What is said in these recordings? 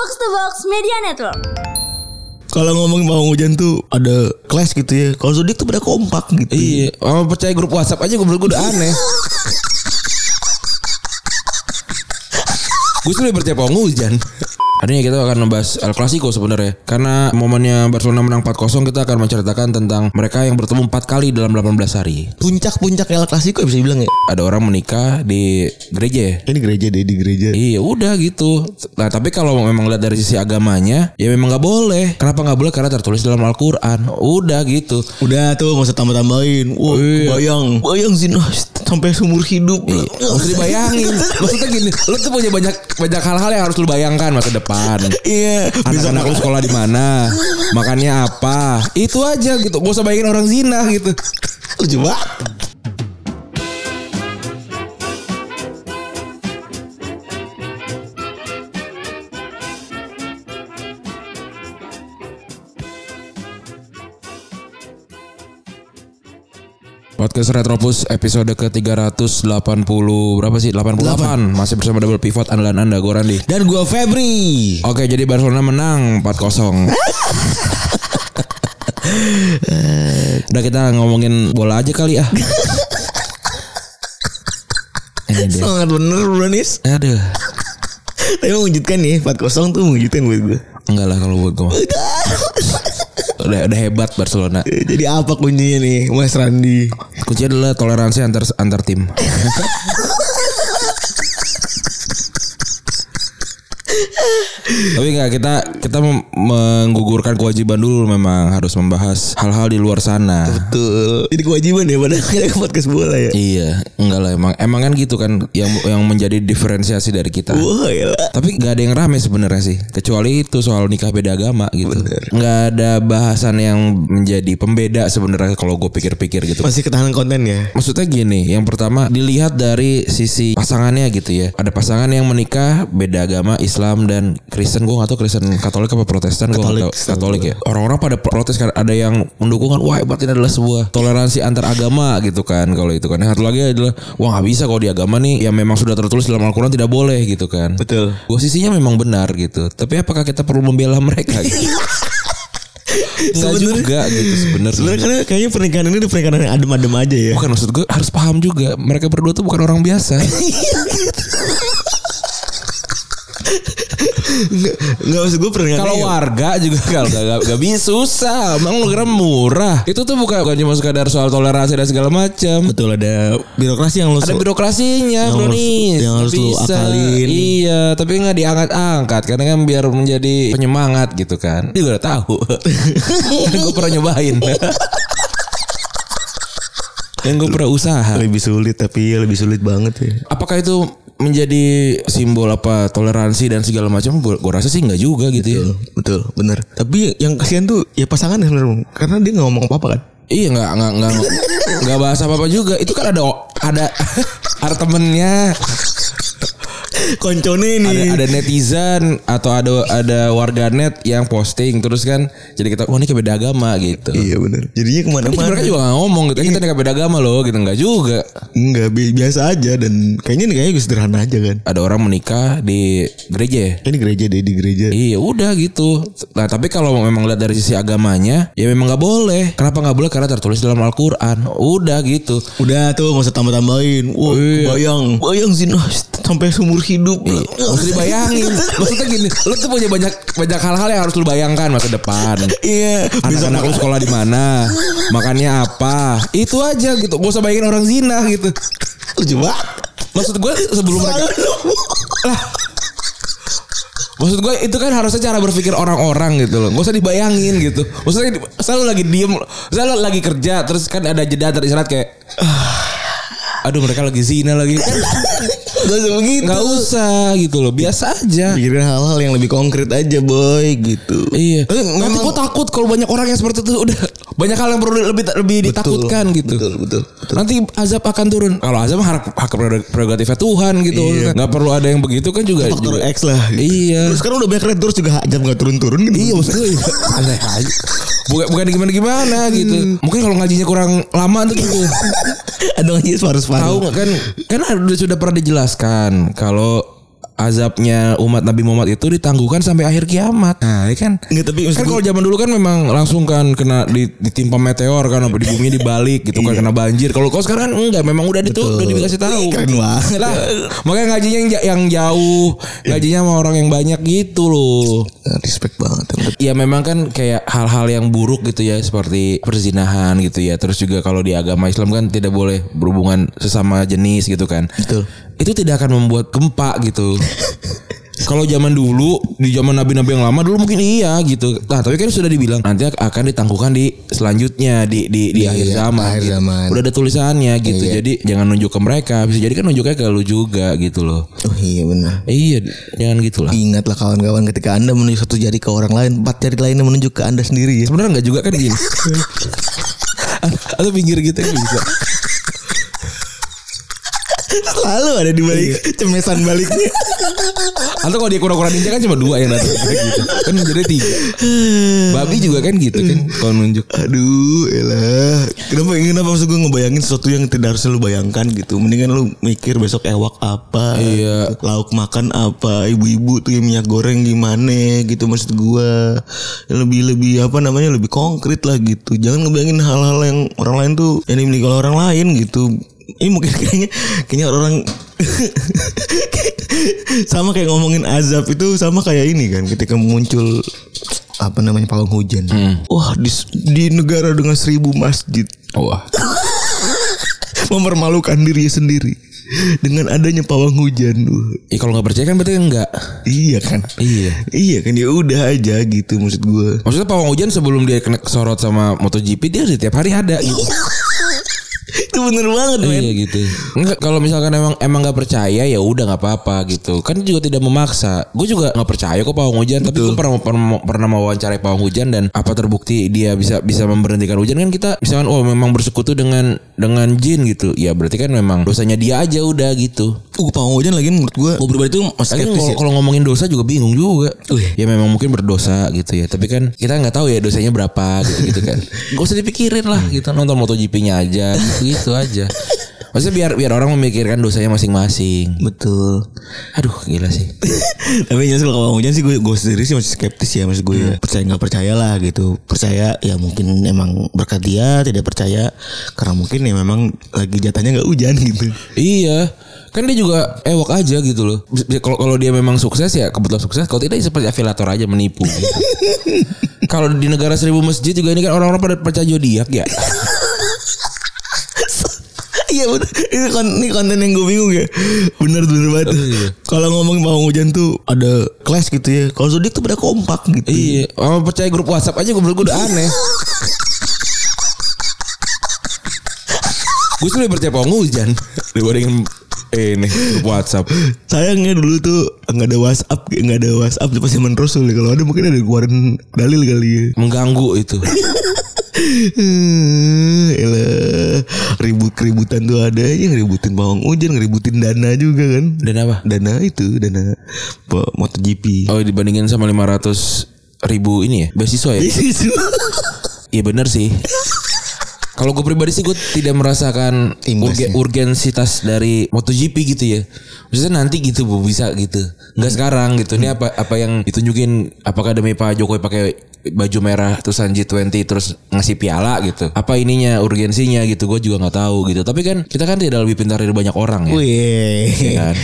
Box to Box Media Network. Kalau ngomong mau hujan tuh ada kelas gitu ya. Kalau zodiak tuh pada kompak gitu. Iya, oh, percaya grup WhatsApp aja gue gue udah aneh. gue sih lebih percaya pohon hujan. Hari ini kita akan membahas El Clasico sebenarnya. Karena momennya Barcelona menang 4-0 kita akan menceritakan tentang mereka yang bertemu 4 kali dalam 18 hari. Puncak-puncak El Clasico bisa dibilang ya. Ada orang menikah di gereja ya. Ini gereja deh di gereja. Iya udah gitu. Nah tapi kalau memang lihat dari sisi agamanya, ya memang nggak boleh. Kenapa nggak boleh? Karena tertulis dalam Al-Quran. Udah gitu. Udah tuh nggak usah tambah-tambahin. Wah, Iya. bayang, bayang zina sampai seumur hidup. Iya, Gak usah dibayangin. Maksudnya gini, lu tuh punya banyak banyak hal-hal yang harus lu bayangkan masa depan. Iya, bisa Anak-anak lu sekolah di mana, makannya apa, itu aja gitu. Gak usah bayangin orang zina gitu. lucu banget. Podcast Retropus episode ke-380 berapa sih? 88. Masih bersama double pivot andalan Anda gue Randi. Dan gua Febri. Oke, jadi Barcelona menang 4-0. Udah kita ngomongin bola aja kali ah. Sangat bener bro Nis. Aduh. Tapi mengejutkan nih 4-0 tuh mengejutkan buat gue. Enggak lah kalau buat gue. Udah, udah hebat Barcelona. Jadi apa kuncinya nih Mas Randi? Kuncinya adalah toleransi antar antar tim. Tapi enggak kita kita menggugurkan kewajiban dulu memang harus membahas hal-hal di luar sana. Betul. Jadi kewajiban ya pada kita ke podcast bola ya. Iya, enggak lah emang emang kan gitu kan yang yang menjadi diferensiasi dari kita. Wah ya Tapi nggak ada yang rame sebenarnya sih, kecuali itu soal nikah beda agama gitu. Nggak ada bahasan yang menjadi pembeda sebenarnya kalau gue pikir-pikir gitu. Masih ketahanan konten ya. Maksudnya gini, yang pertama dilihat dari sisi pasangannya gitu ya. Ada pasangan yang menikah beda agama, Islam dan Kristen. Gue gak tahu Kristen Katolik apa Protestan. Gue Katolik, gak tahu Katolik ya. Orang-orang pada protes kan. Ada yang mendukung kan. Wah hebat ini adalah sebuah toleransi antar agama gitu kan. Kalau itu kan. Yang satu lagi adalah wah nggak bisa kalau di agama nih yang memang sudah tertulis dalam Al-Quran tidak boleh gitu kan. Betul. Posisinya memang benar gitu. Tapi apakah kita perlu membela mereka gitu? Enggak juga gitu sebenarnya. Sebenarnya karena kayaknya pernikahan ini udah pernikahan yang adem-adem aja ya. Bukan maksud gue harus paham juga mereka berdua tuh bukan orang biasa. Enggak, maksud gue pernikahan. Kalau warga juga kalau gak, gak, gak bisa susah. Emang lu kira murah. Itu tuh bukan bukan cuma sekadar soal toleransi dan segala macam. betul ada birokrasi yang lu Ada birokrasinya Yang bro nih. yang harus lu akalin. Iya, tapi nggak diangkat-angkat karena kan biar menjadi penyemangat gitu kan. Dia juga udah tahu. gue pernah nyobain. kan gue pernah usaha. lebih sulit tapi ya lebih sulit banget ya. Apakah itu menjadi simbol apa toleransi dan segala macam? Gue rasa sih nggak juga gitu ya. Betul, betul, bener. Tapi yang kasihan tuh ya pasangan sebenarnya karena dia nggak ngomong apa-apa kan. Iya nggak nggak nggak nggak bahas apa apa juga. Itu kan ada ada ada temennya, Koncone ada nih. ada netizen atau ada ada warganet yang posting terus kan jadi kita wah ini beda agama gitu. Iya bener. Jadinya ke mana-mana. mereka juga nggak ngomong gitu. Kita nikah beda agama loh gitu nggak juga. Enggak bi- biasa aja dan kayaknya nih kayaknya sederhana aja kan. Ada orang menikah di gereja. Ini gereja deh di gereja. Iya udah gitu. Nah tapi kalau memang lihat dari sisi agamanya, ya memang nggak boleh. Kenapa nggak boleh? Karena tertulis dalam Al-Quran. Udah gitu. Udah tuh nggak usah tambah-tambahin. Wah, Iya. bayang, bayang zina sampai seumur hidup. Gak usah dibayangin. Maksudnya gini, lu tuh punya banyak banyak hal-hal yang harus lu bayangkan masa depan. Iya, Anak-anak lu sekolah di mana, makannya apa, itu aja gitu. Gak usah bayangin orang zina gitu. lucu banget. Maksud gue sebelum mereka Maksud gue itu kan harusnya cara berpikir orang-orang gitu loh. Gak usah dibayangin gitu. Maksudnya selalu lagi diem, selalu lagi kerja, terus kan ada jeda antar istirahat kayak "Ah, Aduh mereka lagi zina lagi Gak usah begitu. nggak usah gitu loh biasa aja Pikirin hal-hal yang lebih konkret aja boy gitu. Iya. Eh, Nanti memang- gue takut kalau banyak orang yang seperti itu udah banyak hal yang perlu lebih lebih ditakutkan gitu. Betul, betul, betul. Nanti azab akan turun. Kalau azab hak hak prerogatifnya Tuhan gitu. Iya. Nggak perlu ada yang begitu kan juga. Faktor juga- X lah. gitu. Iya. Terus sekarang udah banyak red doors juga jam gak turun-turun gitu. Iya maksud gue aneh aja. Bukan bukan gimana gimana gitu. Mungkin kalau ngajinya kurang lama tuh gitu. Ada aja separuh-separuh. Tahu nggak kan? Kan sudah pernah dijelaskan kalau azabnya umat Nabi Muhammad itu ditangguhkan sampai akhir kiamat. Nah, ya kan? Enggak tapi Kan kalau zaman dulu kan memang langsung kan kena di- ditimpa meteor kan di bumi dibalik gitu kan kena banjir. Kalau kau sekarang kan enggak, memang udah itu udah dikasih tahu. Keren banget. Lah, makanya ngajinya yang, yang jauh, ngajinya sama orang yang banyak gitu loh. respect banget. Ya memang kan kayak hal-hal yang buruk gitu ya seperti perzinahan gitu ya. Terus juga kalau di agama Islam kan tidak boleh berhubungan sesama jenis gitu kan. Betul. Itu tidak akan membuat gempa gitu. Kalau zaman dulu di zaman nabi-nabi yang lama dulu mungkin iya gitu. Nah, tapi kan sudah dibilang nanti akan ditangguhkan di selanjutnya di di, di Iya, akhir zaman. akhir gitu. zaman. Udah ada tulisannya gitu. Iya. Jadi jangan nunjuk ke mereka. Bisa jadi kan nunjuknya ke lu juga gitu loh. Oh iya benar. Iya, jangan gitulah. Ingatlah kawan-kawan ketika Anda menunjuk satu jari ke orang lain, empat jari lainnya menunjuk ke Anda sendiri ya. Sebenarnya enggak juga kan gini. Atau pinggir gitu kan bisa. Selalu ada di balik cemesan baliknya. Atau kalau dia kurang-kurang ninja kan cuma dua yang datang gitu. Kan jadi tiga. Babi juga kan gitu kan kalau nunjuk. Aduh, elah. Kenapa kenapa maksud gue ngebayangin sesuatu yang tidak harus lu bayangkan gitu. Mendingan lu mikir besok ewak apa. Iya. Lauk makan apa. Ibu-ibu tuh yang minyak goreng gimana gitu maksud gua. Lebih lebih apa namanya lebih konkret lah gitu. Jangan ngebayangin hal-hal yang orang lain tuh dimiliki oleh orang lain gitu. Ini mungkin kayaknya kayaknya orang sama kayak ngomongin azab itu sama kayak ini kan ketika muncul apa namanya pawang hujan. Wah di, di negara dengan seribu masjid Wah. mempermalukan diri sendiri dengan adanya pawang hujan. Ya kalau nggak percaya kan berarti enggak. iya kan? Iya. Iya kan ya udah aja gitu maksud gue. Maksudnya pawang hujan sebelum dia kena kesorot sama MotoGP dia setiap hari ada gitu. itu bener banget men. iya gitu. Enggak kalau misalkan emang emang nggak percaya ya udah nggak apa-apa gitu. Kan juga tidak memaksa. Gue juga nggak percaya kok pawang hujan, tapi gue pernah pernah pernah mewawancarai pawang hujan dan apa terbukti dia bisa bisa memberhentikan hujan kan kita misalkan oh memang bersekutu dengan dengan jin gitu. Ya berarti kan memang dosanya dia aja udah gitu. Uh, pawang hujan lagi menurut gue gue masih Tapi skeptis kalau ya. kalau ngomongin dosa juga bingung juga. Ya memang mungkin berdosa gitu ya. Tapi kan kita nggak tahu ya dosanya berapa gitu gitu kan. Gak usah dipikirin lah gitu nonton MotoGP-nya aja gitu, gitu aja. Maksudnya biar biar orang memikirkan dosanya masing-masing. Betul. Aduh gila sih. Tapi jelas kalau pawang hujan sih gue gue sendiri sih masih skeptis ya maksud gue ya. Percaya nggak percaya lah gitu. Percaya ya mungkin emang berkat dia, tidak percaya karena mungkin ya memang lagi jatahnya nggak hujan gitu. iya. Kan dia juga ewok aja gitu loh. Kalau kalau dia memang sukses ya kebetulan sukses. Kalau tidak ya seperti afiliator aja menipu. Gitu. kalau di negara seribu masjid juga ini kan orang-orang pada percaya zodiak ya. Iya bener. Ini, kon- ini konten yang gue bingung ya. Bener bener banget. Kalau ngomongin pawang hujan tuh ada kelas gitu ya. Kalau zodiak tuh pada kompak gitu. Iya, orang percaya grup WhatsApp aja gue gue udah aneh. gue lebih percaya pawang hujan dibandingin ini grup WhatsApp. Sayangnya dulu tuh nggak ada WhatsApp, nggak ada WhatsApp pas zaman Rasul. ya. Kalau ada mungkin ada keluaran dalil kali ya. Mengganggu itu. Eh, Ribut keributan tuh ada aja ngeributin pawang hujan, ngeributin dana juga kan. Dan apa? Dana itu, dana MotoGP. Oh dibandingin sama 500 ribu ini ya beasiswa ya? Iya bener sih. Kalau gue pribadi sih gue tidak merasakan urge- urgensitas dari MotoGP gitu ya. Maksudnya nanti gitu bu bisa gitu. Enggak sekarang gitu. Ini apa apa yang ditunjukin apakah demi Pak Jokowi pakai baju merah tulisan G20 terus ngasih piala gitu. Apa ininya urgensinya gitu gue juga nggak tahu gitu. Tapi kan kita kan tidak lebih pintar dari banyak orang ya. Wih. kan.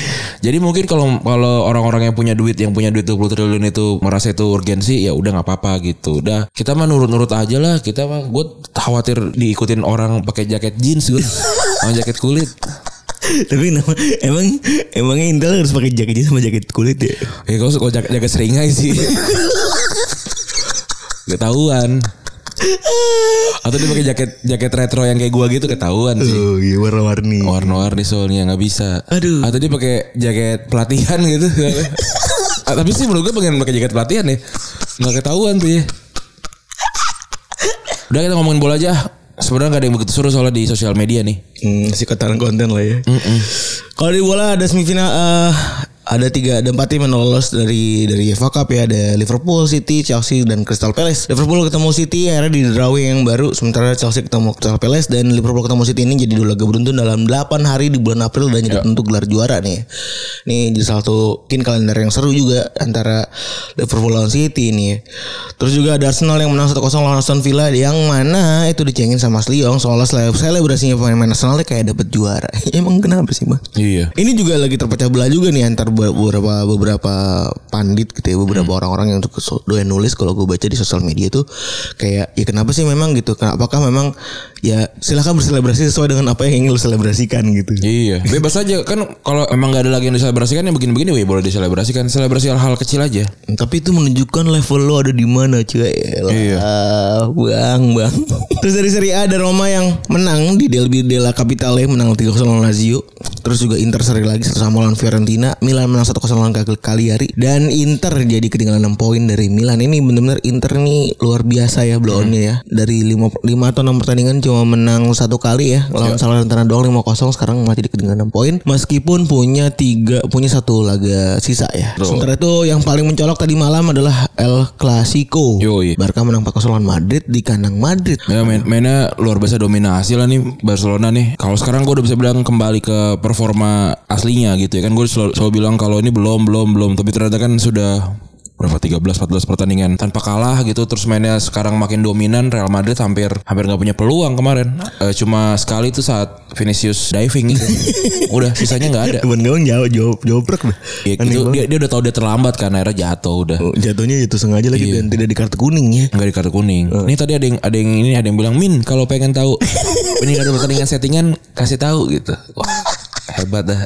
Jadi mungkin kalau kalau orang-orang yang punya duit yang punya duit 20 triliun itu merasa itu urgensi ya udah nggak apa-apa gitu. Udah kita mah nurut-nurut aja lah. Kita mah gue khawatir diikutin orang pakai jaket jeans gue sama jaket kulit. Tapi nama, emang emangnya Intel harus pakai jaket jeans sama jaket kulit ya? Ya kalau kalau jaket, jaket seringai sih. Ketahuan. Atau dia pakai jaket jaket retro yang kayak gua gitu ketahuan sih. Oh iya warna-warni. Warna-warni soalnya nggak bisa. Aduh. Atau dia pakai jaket pelatihan gitu. Ah, Tapi sih menurut gue pengen pakai jaket pelatihan ya. Nggak ketahuan tuh ya. Udah kita ngomongin bola aja. Sebenarnya gak ada yang begitu seru soalnya di sosial media nih. Hmm, si kotaran konten lah ya. Kalau di bola ada semifinal eh ada tiga ada empat tim yang lolos dari dari FA Cup ya ada Liverpool, City, Chelsea dan Crystal Palace. Liverpool ketemu City akhirnya di drawing yang baru sementara Chelsea ketemu Crystal Palace dan Liverpool ketemu City ini jadi dua laga beruntun dalam 8 hari di bulan April dan jadi tentu gelar juara nih. Nih jadi salah satu mungkin kalender yang seru juga antara Liverpool lawan City ini. Terus juga ada Arsenal yang menang 1-0 lawan Aston Villa yang mana itu dicengin sama Sliong soalnya sele- selebrasinya pemain-pemain Arsenal kayak dapet juara. Emang kenapa sih, Bang? Iya. Ini juga lagi terpecah belah juga nih antar beberapa beberapa pandit gitu ya, beberapa orang-orang yang doyan nulis kalau gue baca di sosial media tuh kayak ya kenapa sih memang gitu? Kenapa- Apakah memang ya silakan berselebrasi sesuai dengan apa yang ingin lu selebrasikan gitu. Iya, bebas aja kan kalau emang gak ada lagi yang diselebrasikan yang begini-begini weh boleh diselebrasikan. Selebrasi hal-hal kecil aja. Tapi itu menunjukkan level lo ada di mana cuy. Iya. Bang, bang. Terus dari Serie A ada Roma yang menang di Derby della Capitale menang 3-0 lawan Lazio. Terus juga Inter seri lagi 1 sama lawan Fiorentina, Milan menang 1-0 lawan Cagliari dan Inter jadi ketinggalan 6 poin dari Milan. Ini benar-benar Inter nih luar biasa ya blow-onnya ya. Dari 5 5 atau 6 pertandingan cuma menang satu kali ya lawan Salernitana doang 5-0 sekarang jadi ketinggalan 6 poin meskipun punya tiga punya satu laga sisa ya. Sementara itu yang paling mencolok tadi malam adalah El Clasico. Yoi. Barca menang 4-0 lawan Madrid di kandang Madrid. Ya main, mainnya luar biasa dominasi lah nih Barcelona nih. Kalau sekarang gue udah bisa bilang kembali ke performa aslinya gitu ya kan gue selalu, selalu bilang kalau ini belum belum belum tapi ternyata kan sudah berapa 13 14 pertandingan tanpa kalah gitu terus mainnya sekarang makin dominan Real Madrid hampir hampir nggak punya peluang kemarin Eh, cuma sekali tuh saat Vinicius diving gitu udah sisanya nggak ada Temen gawang jawab jawab jobrek dah. ya, gitu, dia, dia udah tahu dia terlambat kan akhirnya jatuh udah Oh, jatuhnya itu sengaja lagi dan tidak di kartu kuning ya. Enggak di kartu kuning. Ini tadi ada yang ada yang ini ada yang bilang Min kalau pengen tahu ini ada pertandingan settingan kasih tahu gitu. Wah, hebat dah.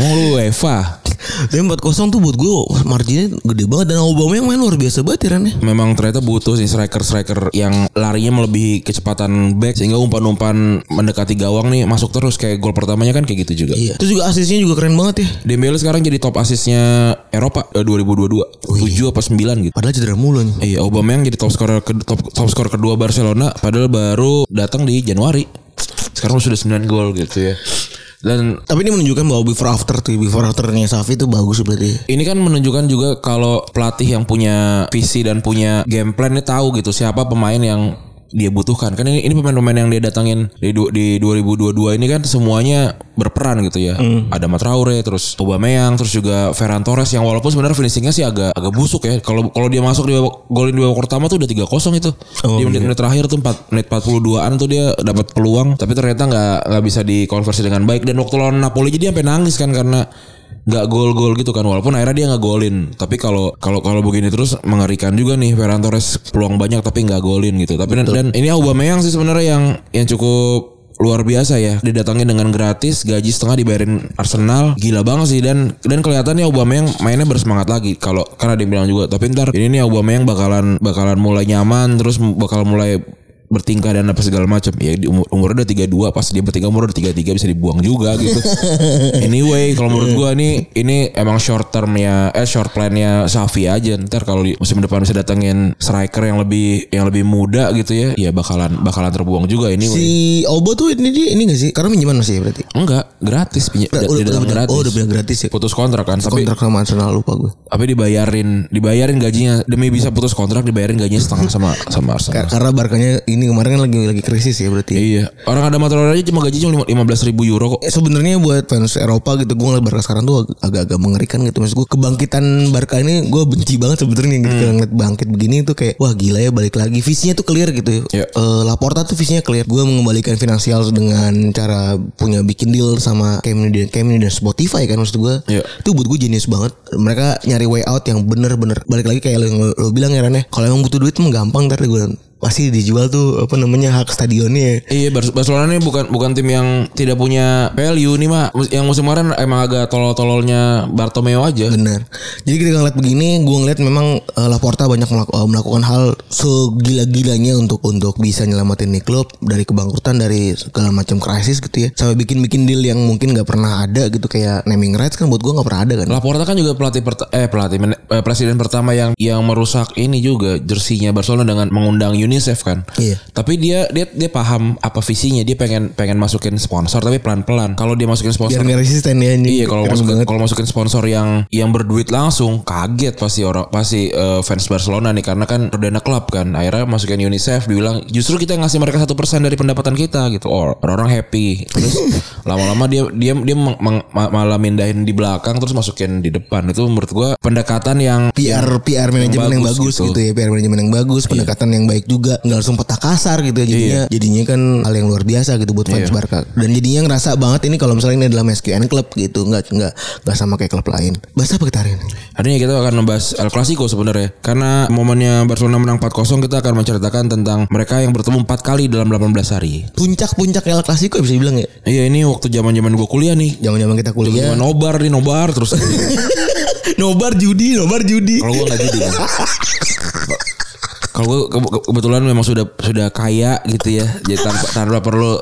Oh lu UEFA. Tapi 4-0 tuh buat gue marginnya gede banget dan Aubameyang main luar biasa banget ya ya. Memang ternyata butuh sih striker-striker yang larinya melebihi kecepatan back sehingga umpan-umpan mendekati gawang nih masuk terus kayak gol pertamanya kan kayak gitu juga. Iya. Terus juga asisnya juga keren banget ya. Dembele sekarang jadi top asisnya Eropa eh, 2022. 7 apa 9 gitu. Padahal cedera mulu nih. Iya, Aubameyang jadi top scorer ke, top, top scorer kedua Barcelona padahal baru datang di Januari. Sekarang sudah 9 gol gitu ya. Dan Tapi ini menunjukkan bahwa before after tuh before afternya Safi itu bagus berarti. ini kan menunjukkan juga kalau pelatih yang punya visi dan punya game plan ini tahu gitu siapa pemain yang dia butuhkan. Kan ini ini pemain-pemain yang dia datangin di du- di 2022 ini kan semuanya berperan gitu ya. Ada Matraore terus Aubameyang terus juga Ferran Torres yang walaupun sebenarnya finishingnya sih agak agak busuk ya. Kalau kalau dia masuk di golin di babak pertama tuh udah 3-0 itu. Di menit-menit terakhir tuh 4 menit 42an tuh dia dapat peluang. Tapi ternyata nggak nggak bisa dikonversi dengan baik. Dan waktu lawan Napoli jadi sampai nangis kan karena nggak gol-gol gitu kan walaupun akhirnya dia nggak golin tapi kalau kalau kalau begini terus mengerikan juga nih Ferran Torres peluang banyak tapi nggak golin gitu. Tapi dan, dan ini Aubameyang sih sebenarnya yang yang cukup luar biasa ya. Didatangin dengan gratis gaji setengah dibayarin Arsenal. Gila banget sih. Dan dan kelihatannya Aubameyang mainnya bersemangat lagi. Kalau karena dia bilang juga tapi ntar ini nih Aubameyang bakalan bakalan mulai nyaman terus bakal mulai bertingkah dan apa segala macam. Ya di umur umurnya udah 32 pas dia bertingkah umur udah 33 bisa dibuang juga gitu. Anyway kalau menurut gua ini ini emang short termnya eh short plannya Safi aja. Ntar kalau di musim depan bisa datengin striker yang lebih yang lebih muda gitu ya ya bakalan bakalan terbuang juga anyway. Si Obo tuh ini dia ini gak sih? Karena minjeman masih ya berarti. enggak gratis pinjam Udah, udah, udah, gratis. Oh udah bilang gratis ya. putus kontrak kan tapi Kontrak sama Arsenal lupa gue. tapi dibayarin dibayarin gajinya. Demi bisa putus kontrak dibayarin gajinya setengah sama sama Arsenal. Ka- Karena Barkanya ini kemarin kan lagi lagi krisis ya berarti. Iya, orang ada Matraore aja cuma gajinya lima belas ribu euro kok. Eh, sebenarnya buat fans Eropa gitu gue ngeliat Barca sekarang tuh ag- agak-agak mengerikan gitu. Maksud gue kebangkitan Barca ini gue benci banget sebenarnya gitu kalau ngeliat bangkit begini tuh kayak wah gila ya balik lagi. Visinya tuh clear gitu Iya. Eh, Laporta tuh visinya clear. Gue mengembalikan finansial dengan cara punya bikin deal sama Kemini dan Kemini dan Spotify kan maksud gue Iya. itu buat gue jenius banget. Mereka nyari way out yang bener-bener. Balik lagi kayak lo, lo bilang ya Ran ya. Kalau emang butuh duit mah gampang ntar gue pasti dijual tuh apa namanya hak stadionnya ya. Iya, Bar- Barcelona ini bukan bukan tim yang tidak punya value nih mah. Yang musim kemarin emang agak tolol-tololnya Bartomeu aja. Benar. Jadi ketika ngeliat begini, gue ngeliat memang eh, Laporta banyak eh, melakukan hal segila-gilanya untuk untuk bisa nyelamatin nih klub dari kebangkrutan dari segala macam krisis gitu ya. Sampai bikin-bikin deal yang mungkin nggak pernah ada gitu kayak naming rights kan buat gue nggak pernah ada kan. Laporta kan juga pelatih eh pelatih eh, presiden pertama yang yang merusak ini juga jersinya Barcelona dengan mengundang United UNICEF kan. Iya. Tapi dia dia dia paham apa visinya. Dia pengen pengen masukin sponsor tapi pelan-pelan. Kalau dia masukin sponsor Biar nggak resisten ya. Iya kalau Keren masuk, banget. kalau masukin sponsor yang yang berduit langsung kaget pasti orang pasti eh, fans Barcelona nih karena kan perdana klub kan akhirnya masukin UNICEF dibilang justru kita ngasih mereka satu persen dari pendapatan kita gitu oh, orang-orang happy terus lama-lama dia dia dia meng- meng- ma- malah mindahin di belakang terus masukin di depan itu menurut gua pendekatan yang PR PR manajemen yang bagus, bagus gitu. gitu. ya PR manajemen yang bagus pendekatan yang baik juga nggak langsung peta kasar gitu ya jadinya jadinya kan hal yang luar biasa gitu buat fans Iya. Barca. Dan jadinya ngerasa banget ini kalau misalnya ini adalah MSQN Club gitu nggak nggak nggak sama kayak klub lain. Bahasa apa kita hari ini? Hari ini kita akan membahas El Clasico sebenarnya. Karena momennya Barcelona menang 4-0 Kita akan menceritakan tentang mereka yang bertemu 4 kali dalam 18 hari. Puncak-puncak El Clasico bisa dibilang ya? Iya ini waktu zaman zaman gue kuliah nih. Zaman-zaman kita kuliah. Zaman nobar nih nobar terus. Nobar judi nobar judi. Kalau gue nggak judi kan. Kalau gue ke- kebetulan memang sudah sudah kaya gitu ya, jadi tanpa, tanpa perlu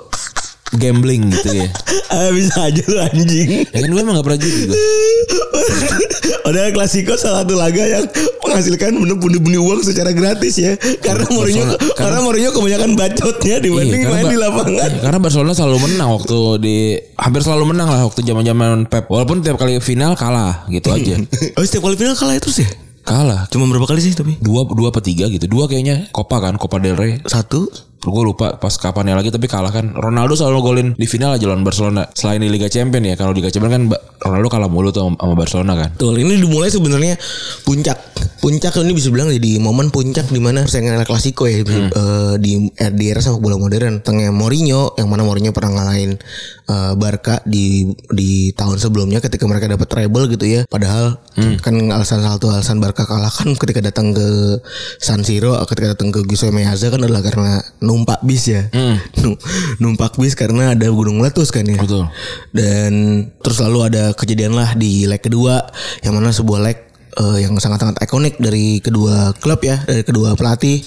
gambling gitu ya. Ah, bisa aja lu anjing Ya kan gue emang gak pernah judi gue. Padahal Klasiko salah satu laga yang menghasilkan bener pundi-pundi uang secara gratis ya. Karena Mourinho Barcelona- karena Mourinho kebanyakan bacotnya dibanding Iya, karena main Ba- di lapangan. Karena Barcelona selalu menang waktu di hampir selalu menang lah waktu zaman-zaman Pep. Walaupun tiap kali final kalah gitu aja. Oh setiap kali final kalah terus ya? Kalah. Cuma berapa kali sih tapi? Dua dua apa tiga gitu. Dua kayaknya Copa kan, Copa del Rey. Satu. Gue lupa pas kapannya lagi tapi kalah kan. Ronaldo selalu golin di final aja lawan Barcelona. Selain di Liga Champion ya. Kalau di Liga Champion kan Ronaldo kalah mulu tuh sama- Barcelona kan. Betul, ini dimulai sebenarnya puncak. Puncak ini bisa bilang jadi momen puncak di mana persaingan El Clasico ya eh, di eh, di era sepak bola modern. Tengah Mourinho yang mana Mourinho pernah ngalahin eh, Barca di di tahun sebelumnya ketika mereka dapat treble gitu ya. Padahal kan alasan satu alasan Barca kalah kan ketika datang ke San Siro ketika datang ke Giuseppe Meazza kan adalah karena numpak bis ya. Nu- numpak bis karena ada gunung meletus kan ya. Betul. Dan terus lalu ada kejadian lah di leg kedua yang mana sebuah leg eh, yang sangat-sangat ikonik dari kedua klub ya, dari kedua pelatih.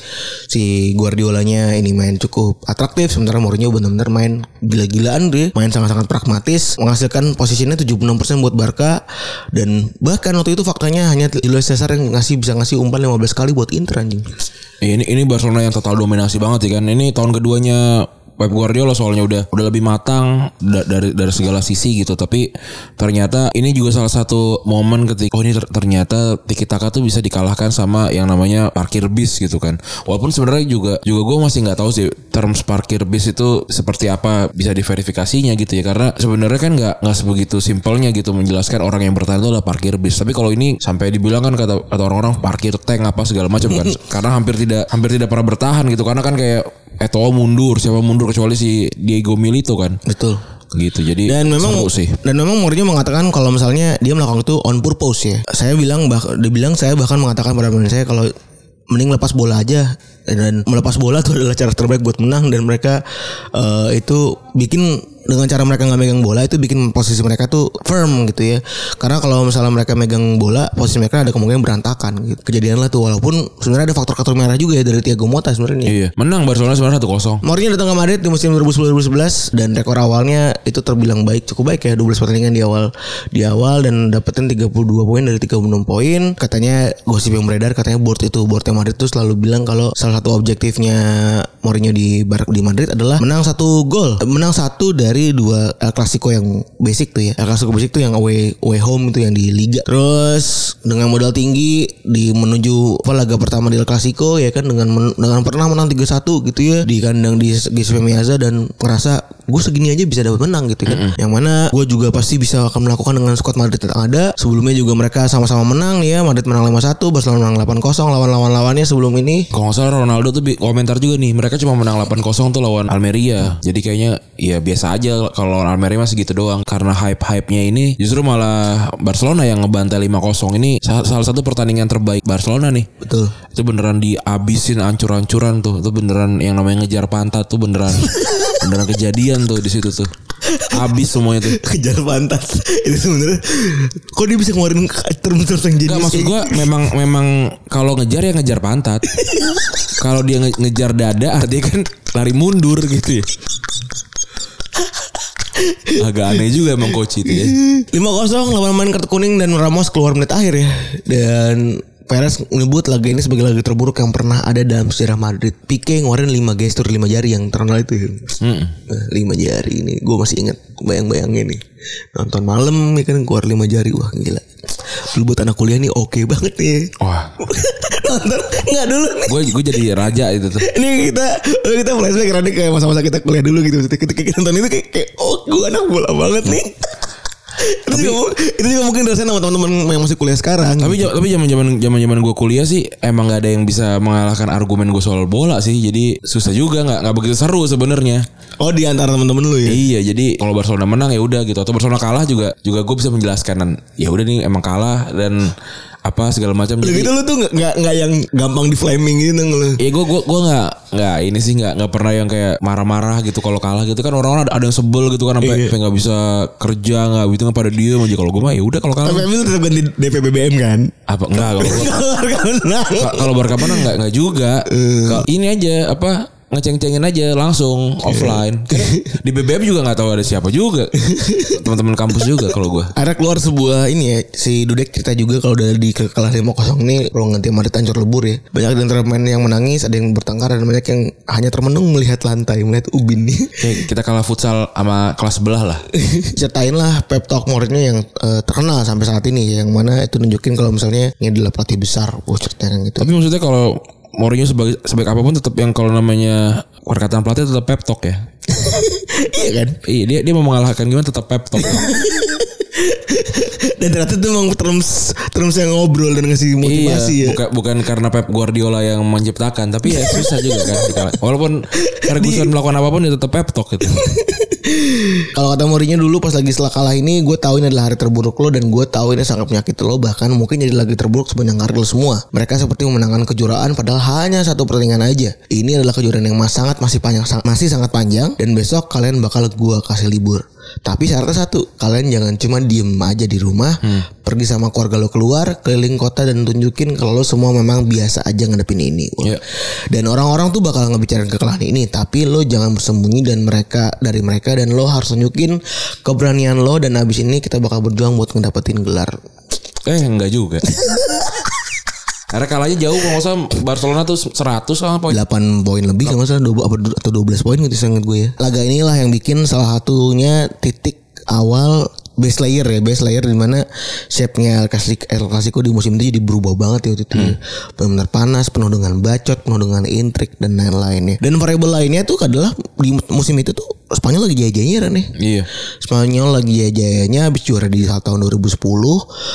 Si Guardiolanya ini main cukup atraktif sementara Mourinho benar-benar main gila-gilaan dia, main sangat-sangat pragmatis, menghasilkan posisinya 76% buat Barca dan bahkan waktu itu faktanya hanya Julio Cesar yang ngasih bisa ngasih umpan 15 kali buat Inter anjing. Iya, Ini ini Barcelona yang total dominasi banget ya kan. Ini tahun keduanya Pep Guardiola soalnya udah udah lebih matang da- dari dari segala sisi gitu. Tapi ternyata ini juga salah satu momen ketika oh ini ter- ternyata Tiki Taka tuh bisa dikalahkan sama yang namanya parkir bis gitu kan. Walaupun sebenarnya juga juga gue masih nggak tahu sih terms parkir bis itu seperti apa bisa diverifikasinya gitu ya. Karena sebenarnya kan nggak nggak sebegitu simpelnya gitu menjelaskan orang yang bertahan itu adalah parkir bis. Tapi kalau ini sampai dibilang kan kata kata orang-orang parkir tank apa segala macam kan. karena hampir tidak hampir tidak pernah bertahan gitu karena kan kayak Eto'o mundur, siapa mundur kecuali si Diego Milito kan. Betul. Gitu. Jadi Dan memang seru sih. dan memang Mourinho mengatakan kalau misalnya dia melakukan itu on purpose ya. Saya bilang bah dibilang saya bahkan mengatakan pada pemain saya kalau mending lepas bola aja dan melepas bola itu adalah cara terbaik buat menang dan mereka eh, itu bikin dengan cara mereka nggak megang bola itu bikin posisi mereka tuh firm gitu ya. Karena kalau misalnya mereka megang bola posisi mereka ada kemungkinan berantakan gitu. Kejadian lah tuh walaupun sebenarnya ada faktor kartu merah juga ya dari Thiago Motta sebenarnya. Iya, menang Barcelona sebenarnya 1-0. Mourinho datang ke Madrid di musim 2010-2011 dan rekor awalnya itu terbilang baik cukup baik ya. 12 pertandingan di awal di awal dan dapetin 32 poin dari 36 poin. Katanya gosip yang beredar katanya board itu boardnya Madrid itu selalu bilang kalau salah satu objektifnya Mourinho di Bar di Madrid adalah menang satu gol. Menang satu dari dua El Clasico yang basic tuh ya. El Clasico basic tuh yang away away home itu yang di Liga. Terus dengan modal tinggi di menuju apa laga pertama di El Clasico ya kan dengan men- dengan pernah menang 3-1 gitu ya. Di kandang di Giuseppe Meazza dan ngerasa gue segini aja bisa dapat menang gitu kan. Yang mana gue juga pasti bisa akan melakukan dengan squad Madrid yang ada. Sebelumnya juga mereka sama-sama menang ya. Madrid menang 5-1 Barcelona menang 8-0 lawan lawan-lawannya sebelum ini. Kalau nggak salah Ronaldo tuh komentar juga nih, mereka cuma menang 8-0 tuh lawan Almeria. Jadi kayaknya ya biasa aja kalau lawan Almeria masih gitu doang. Karena hype-hype-nya ini justru malah Barcelona yang ngebantai 5-0 ini sa- salah satu pertandingan terbaik Barcelona nih. betul Itu beneran diabisin ancur-ancuran tuh. Itu beneran yang namanya ngejar pantat tuh beneran beneran kejadian tuh di situ tuh. Abis semuanya tuh. kejar pantat itu sebenarnya kok dia bisa ngeluarin term-term yang jenis maksud gua memang memang kalau ngejar ya ngejar pantat. kalau dia nge- ngejar dada artinya kan lari mundur gitu ya. Agak aneh juga emang coach itu ya. lima kosong lawan main kartu kuning dan Ramos keluar menit akhir ya dan Perez menyebut laga ini sebagai laga terburuk yang pernah ada dalam sejarah Madrid. Pique ngeluarin 5 gestur 5 jari yang terkenal itu. Mm-mm. Nah, 5 jari ini gue masih ingat bayang-bayangnya nih. Nonton malam ya kan keluar 5 jari wah gila. Dulu buat anak kuliah nih oke banget nih. Wah, Nonton enggak dulu nih. gue gue jadi raja itu tuh. Ini kita kita flashback karena kayak masa-masa kita kuliah dulu gitu. Ketika kita nonton itu kayak, kayak oh gue anak bola banget nih. Itu, juga, mu- itu juga mungkin dirasain sama teman-teman yang masih kuliah sekarang. Tapi ja- tapi zaman zaman zaman zaman gue kuliah sih emang gak ada yang bisa mengalahkan argumen gue soal bola sih. Jadi susah juga nggak nggak begitu seru sebenarnya. oh di antara teman-teman lu ya. Iya, jadi kalau Barcelona menang ya udah gitu atau Barcelona kalah juga juga gue bisa menjelaskan dan ya udah nih emang kalah dan apa segala macam. Jadi gitu lu tuh nggak nggak yang gampang di flaming gitu lu. Iya gue gue gue nggak nggak ini sih nggak nggak pernah yang kayak marah-marah gitu kalau kalah gitu kan orang-orang ada, ada yang sebel gitu kan sampai sampai nggak bisa kerja nggak gitu nggak pada diem aja kalau gue mah ya udah kalau kalah Tapi lu tetap ganti DP BBM kan? apa enggak kalau gue Harga menang. Ka- kalau Barca menang nggak nggak juga. Kalau ini aja apa ngeceng-cengin aja langsung offline. Karena di BBM juga nggak tahu ada siapa juga. Teman-teman kampus juga kalau gue. Ada keluar sebuah ini ya si Dudek cerita juga kalau udah di kalah 5-0 ini ruang ganti Madrid hancur lebur ya. Banyak di antara pemain yang menangis, ada yang bertengkar dan banyak yang hanya termenung melihat lantai, melihat ubin nih. Kayak kita kalah futsal sama kelas sebelah lah. Ceritain lah pep talk Mourinho yang eh, terkenal sampai saat ini yang mana itu nunjukin kalau misalnya ini adalah pelatih besar. Wah ceritain gitu. Tapi maksudnya kalau Mourinho sebagai sebaik apa pun tetap yang kalau namanya perkataan pelatih tetap pep talk ya. iya kan? Iya dia dia mau mengalahkan gimana tetap pep talk. Dan ternyata itu memang terms terms yang ngobrol dan ngasih motivasi iya, ya. bukan bukan karena Pep Guardiola yang menciptakan, tapi ya susah juga kan. Walaupun Ferguson melakukan apa pun ya tetap pep talk gitu. Kalau kata Mourinho dulu pas lagi setelah kalah ini gue tahu ini adalah hari terburuk lo dan gue tahu ini sangat menyakiti lo bahkan mungkin jadi lagi terburuk sepanjang karir lo semua. Mereka seperti memenangkan kejuaraan padahal hanya satu pertandingan aja. Ini adalah kejuaraan yang mas sangat masih panjang masih sangat panjang dan besok kalian bakal gue kasih libur. Tapi syaratnya satu, kalian jangan cuma diem aja di rumah, pergi sama keluarga lo keluar, keliling kota dan tunjukin kalau lo semua memang biasa aja ngadepin ini. Wah. Iya. Dan orang-orang tuh bakal ngebicarain kekalahan ini, tapi lo jangan bersembunyi dan mereka dari mereka dan lo harus tunjukin keberanian lo dan abis ini kita bakal berjuang buat ngedapetin gelar. Eh enggak juga. Karena kalahnya jauh kalau salah Barcelona tuh 100 sama poin. 8 poin lebih kalau nggak salah 20 apa atau 12 poin gitu sangat gue ya. Laga inilah yang bikin salah satunya titik awal base layer ya base layer di mana shape-nya El Clasico, El Clasico di musim itu jadi berubah banget ya waktu itu benar-benar panas penuh dengan bacot penuh dengan intrik dan lain-lainnya dan variabel lainnya tuh adalah di musim itu tuh Spanyol lagi jaya-jayanya nih Iya. Spanyol lagi jaya-jayanya habis juara di tahun 2010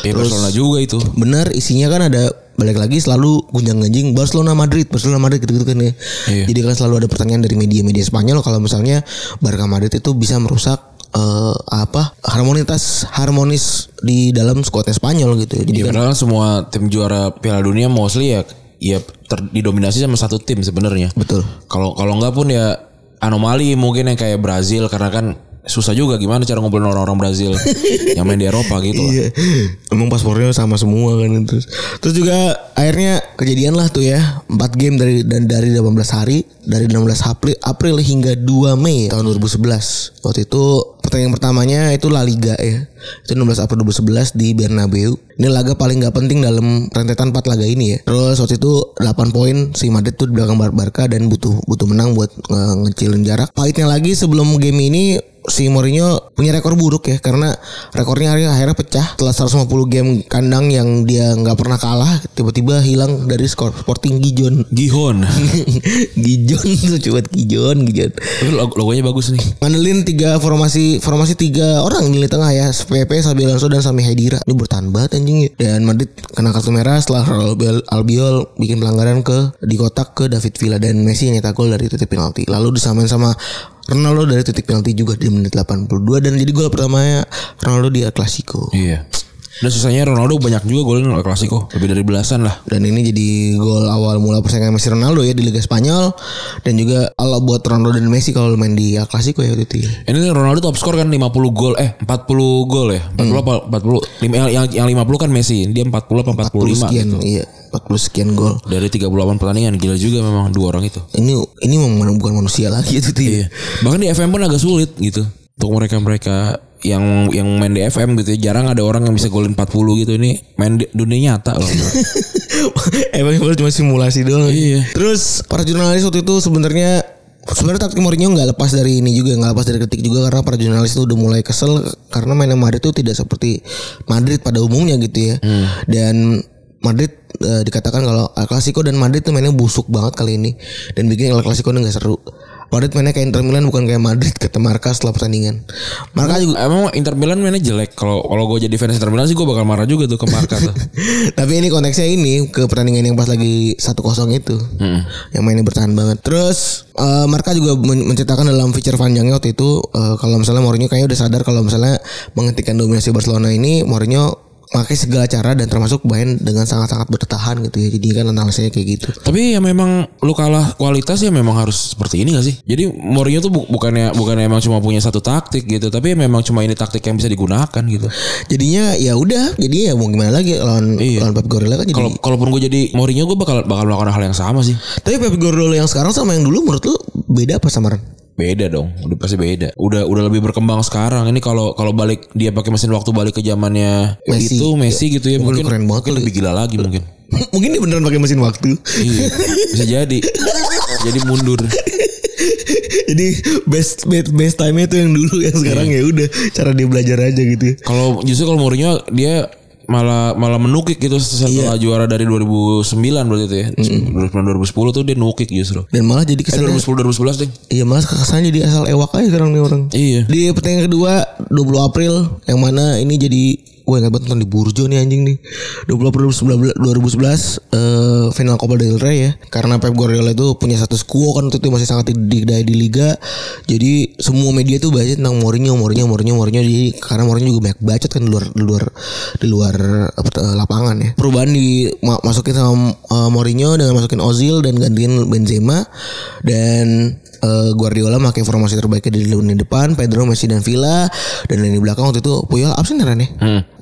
Ya Barcelona juga itu. bener isinya kan ada balik lagi selalu gunjang ganjing Barcelona Madrid Barcelona Madrid gitu, gitu kan ya Iya. jadi kan selalu ada pertanyaan dari media-media Spanyol kalau misalnya Barca Madrid itu bisa merusak eh, apa harmonitas harmonis di dalam skuadnya Spanyol gitu ya jadi Ya, kan semua tim juara Piala Dunia mostly ya ya ter- didominasi sama satu tim sebenarnya. betul Kalau kalau enggak pun ya anomali mungkin yang kayak Brazil karena kan susah juga gimana cara ngobrolin orang-orang Brazil yang main di Eropa gitu lah. Iya. Emang paspornya sama semua kan terus. Terus juga akhirnya kejadian lah tuh ya. 4 game dari dan dari 18 hari dari 16 April, April hingga 2 Mei tahun 2011. Waktu itu pertandingan pertamanya itu La Liga ya. Itu 16 April 2011 di Bernabeu. Ini laga paling nggak penting dalam rentetan 4 laga ini ya. Terus waktu itu 8 poin si Madrid tuh di belakang Bar- Barca dan butuh butuh menang buat nge- ngecilin jarak. Pahitnya lagi sebelum game ini si Mourinho punya rekor buruk ya karena rekornya akhirnya, akhirnya pecah. Setelah 150 game kandang yang dia nggak pernah kalah tiba-tiba hilang dari skor Sporting Gijon Gihon. Gijon tuh coba Gijon Gijon Tapi log- logonya bagus nih. ngandelin tiga formasi formasi tiga orang di lini tengah ya PP Sabi Alonso dan Sami Khedira ini bertahan banget anjing ya. Dan Madrid kena kartu merah setelah Albiol, Albiol bikin pelanggaran ke di kotak ke David Villa dan Messi nyetak gol dari titik penalti. Lalu disamain sama Ronaldo dari titik penalti juga di menit 82 dan jadi gol pertamanya Ronaldo di El Clasico Iya. Dan susahnya Ronaldo banyak juga golin El Clasico, lebih dari belasan lah. dan ini jadi gol awal mula persaingan Messi Ronaldo ya di Liga Spanyol dan juga Allah buat Ronaldo dan Messi kalau main di El Clasico ya itu ya. Ini Ronaldo top skor kan 50 gol eh 40 gol ya. 40 apa 40 lim- yang, yang yang 50 kan Messi, dia 40 apa 45 sekian gitu. iya 40 sekian gol Dari 38 pertandingan gila juga memang dua orang itu. ini ini memang bukan manusia lagi itu tuh ya. Iya. Bahkan di FM pun agak sulit gitu untuk mereka-mereka yang yang main di FM gitu ya. Jarang ada orang yang bisa golin 40 gitu. Ini main di dunia nyata loh. Emang itu cuma simulasi doang. Iya. Terus para jurnalis waktu itu sebenarnya sebenarnya taktik Mourinho nggak lepas dari ini juga nggak lepas dari kritik juga karena para jurnalis itu udah mulai kesel karena mainnya Madrid itu tidak seperti Madrid pada umumnya gitu ya dan Madrid eh, dikatakan kalau El Clasico dan Madrid tuh mainnya busuk banget kali ini dan bikin El Clasico nggak seru Madrid mainnya kayak Inter Milan bukan kayak Madrid kata Marka setelah pertandingan Marka juga Emang Inter Milan mainnya jelek. Kalau kalau gue jadi fans Inter Milan sih gue bakal marah juga tuh ke Marka tuh. Tapi ini konteksnya ini ke pertandingan yang pas lagi 1-0 itu. Yang mainnya bertahan banget. Terus eh, Marka juga men- menceritakan dalam feature panjangnya waktu itu eh, kalau misalnya Mourinho kayaknya udah sadar kalau misalnya menghentikan dominasi Barcelona ini Mourinho pakai segala cara dan termasuk main dengan sangat-sangat bertahan gitu ya. Jadi kan analisanya kayak gitu. Tapi ya memang lu kalah kualitas ya memang harus seperti ini gak sih? Jadi Mourinho tuh bu- bukannya bukannya emang cuma punya satu taktik gitu, tapi memang cuma ini taktik yang bisa digunakan gitu. Jadinya ya udah, jadi ya mau gimana lagi lawan Iya. lawan Pep Guardiola kan jadi. Kalau kalaupun gue jadi Mourinho gue bakal bakal melakukan hal yang sama sih. Tapi Pep Guardiola yang sekarang sama yang dulu menurut lu beda apa sama Ren? Beda dong, udah pasti beda. Udah udah lebih berkembang sekarang. Ini kalau kalau balik dia pakai mesin waktu balik ke zamannya Messi. itu Messi gitu ya Mungkin mungkin keren banget mungkin lebih gila lagi mungkin. Mungkin dia beneran pakai mesin waktu. iya, bisa jadi. jadi mundur. Jadi best best, best time itu yang dulu yang sekarang ya udah cara dia belajar aja gitu. ya. Kalau justru kalau Mourinho dia malah malah menukik gitu setelah juara dari 2009 berarti itu ya. 2009 2010 tuh dia nukik justru. Dan malah jadi Eh, kesannya 2010 2011 deh. Iya malah kesannya jadi asal ewak aja sekarang nih orang. Iya. Di pertandingan kedua 20 April yang mana ini jadi gue ingat banget nonton di Burjo nih anjing nih. 20 April 2011 eh, final Copa del Rey ya. Karena Pep Guardiola itu punya status quo kan waktu itu masih sangat didikdaya di liga. Jadi semua media tuh bahas tentang Mourinho Mourinho Mourinho Mourinho. Jadi karena Mourinho juga banyak bacot kan di luar di luar di luar eh, lapangan ya. Perubahan di ma- masukin sama eh, Mourinho dengan masukin Ozil dan gantiin Benzema. Dan eh, Guardiola pakai formasi terbaiknya di lini depan, Pedro, Messi dan Villa dan lini belakang waktu itu Puyol absen kan ya?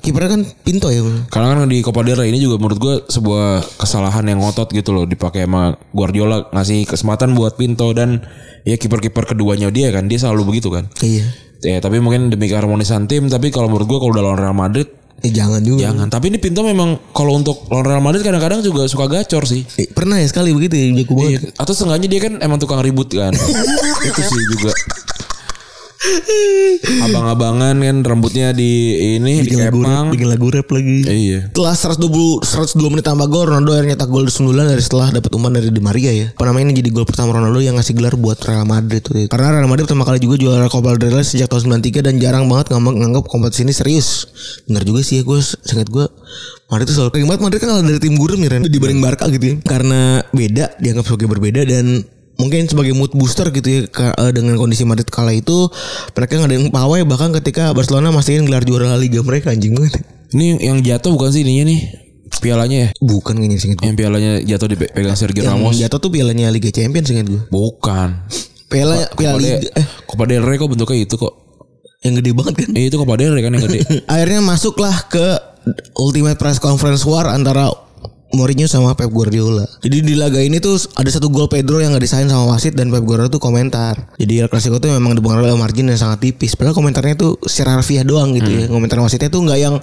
Kipernya kan Pinto ya. Karena kan di Copa del Rey ini juga menurut gue sebuah kesalahan yang ngotot gitu loh dipakai sama Guardiola ngasih kesempatan buat Pinto dan ya kiper-kiper keduanya dia kan dia selalu begitu kan. Iya. Ya tapi mungkin demi keharmonisan tim tapi kalau menurut gue kalau udah lawan Real Madrid Eh, jangan juga. jangan. Tapi ini Pinto memang kalau untuk lawan Real Madrid kadang-kadang juga suka gacor sih. Eh, pernah ya sekali begitu ya jago banget. Iya. Atau seenggaknya dia kan emang tukang ribut kan. Itu sih juga. Abang-abangan kan rambutnya di ini Bikin lagu rap, dikepang. bikin lagu rap lagi. Iya. Setelah 120 102 menit tambah gol Ronaldo akhirnya nyetak gol 9 dari setelah dapat umpan dari Di Maria ya. Apa namanya ini jadi gol pertama Ronaldo yang ngasih gelar buat Real Madrid tuh. Karena Real Madrid pertama kali juga juara Copa del Rey sejak tahun 93 dan jarang banget nganggap, nganggap kompetisi ini serius. Bener juga sih ya gue singkat gue Madrid tuh selalu kayak banget Madrid kan kalah dari tim gurem ya Ren dibanding Barca gitu ya. Karena beda dianggap sebagai berbeda dan mungkin sebagai mood booster gitu ya eh, dengan kondisi Madrid kala itu mereka ngadain pawai bahkan ketika Barcelona mastiin gelar juara La Liga mereka anjing banget. Ini yang jatuh bukan sih ininya nih pialanya ya? Bukan kayaknya singkat gue. Yang pialanya jatuh dipegang Sergio Yang Ramos. jatuh tuh pialanya Liga Champions singkat gue. Bukan. Piala piala Liga eh Copa del Rey kok bentuknya itu kok. yang gede banget kan. Eh itu Copa del Rey kan yang gede. Akhirnya masuklah ke Ultimate Press Conference War antara Mourinho sama Pep Guardiola. Jadi di laga ini tuh ada satu gol Pedro yang gak disain sama wasit dan Pep Guardiola tuh komentar. Jadi El Clasico tuh memang dipengaruhi oleh margin yang sangat tipis. Padahal komentarnya tuh secara harfiah doang gitu ya. Komentar wasitnya tuh nggak yang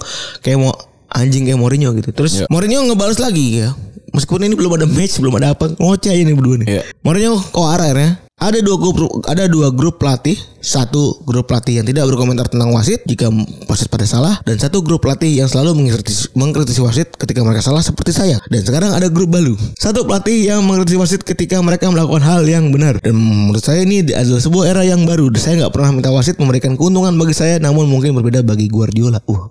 kayak mau anjing kayak Mourinho gitu. Terus Mourinho ngebales lagi ya. Meskipun ini belum ada match, belum ada apa, ngoceh nih berdua nih. Iya. Mourinho kok arah ya? Ada dua grup ada dua grup pelatih, satu grup pelatih yang tidak berkomentar tentang wasit jika wasit pada salah dan satu grup pelatih yang selalu mengkritisi, mengkritisi wasit ketika mereka salah seperti saya. Dan sekarang ada grup baru. Satu pelatih yang mengkritisi wasit ketika mereka melakukan hal yang benar. Dan menurut saya ini adalah sebuah era yang baru. Saya nggak pernah minta wasit memberikan keuntungan bagi saya namun mungkin berbeda bagi Guardiola. Uh.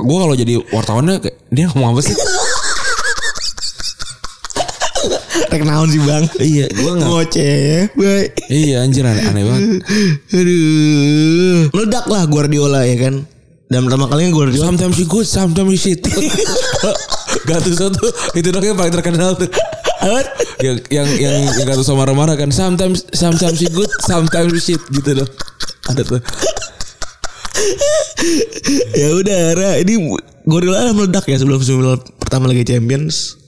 Gue kalau jadi wartawannya kayak dia ngomong apa sih? Rek naon sih bang? iya, gue nggak. Ngoceh, bye. Iya anjir aneh, aneh banget. Aduh. Meledak lah Guardiola ya kan. Dan pertama kalinya Guardiola Sometimes you good, sometimes you shit. Gattuso tuh itu dong yang paling terkenal tuh. yang yang yang, yang Gattuso marah-marah kan. Sometimes sometimes you good, sometimes you shit gitu dong. Ada tuh. ya udah Ra, ini Guardiola meledak ya sebelum sebelum pertama lagi Champions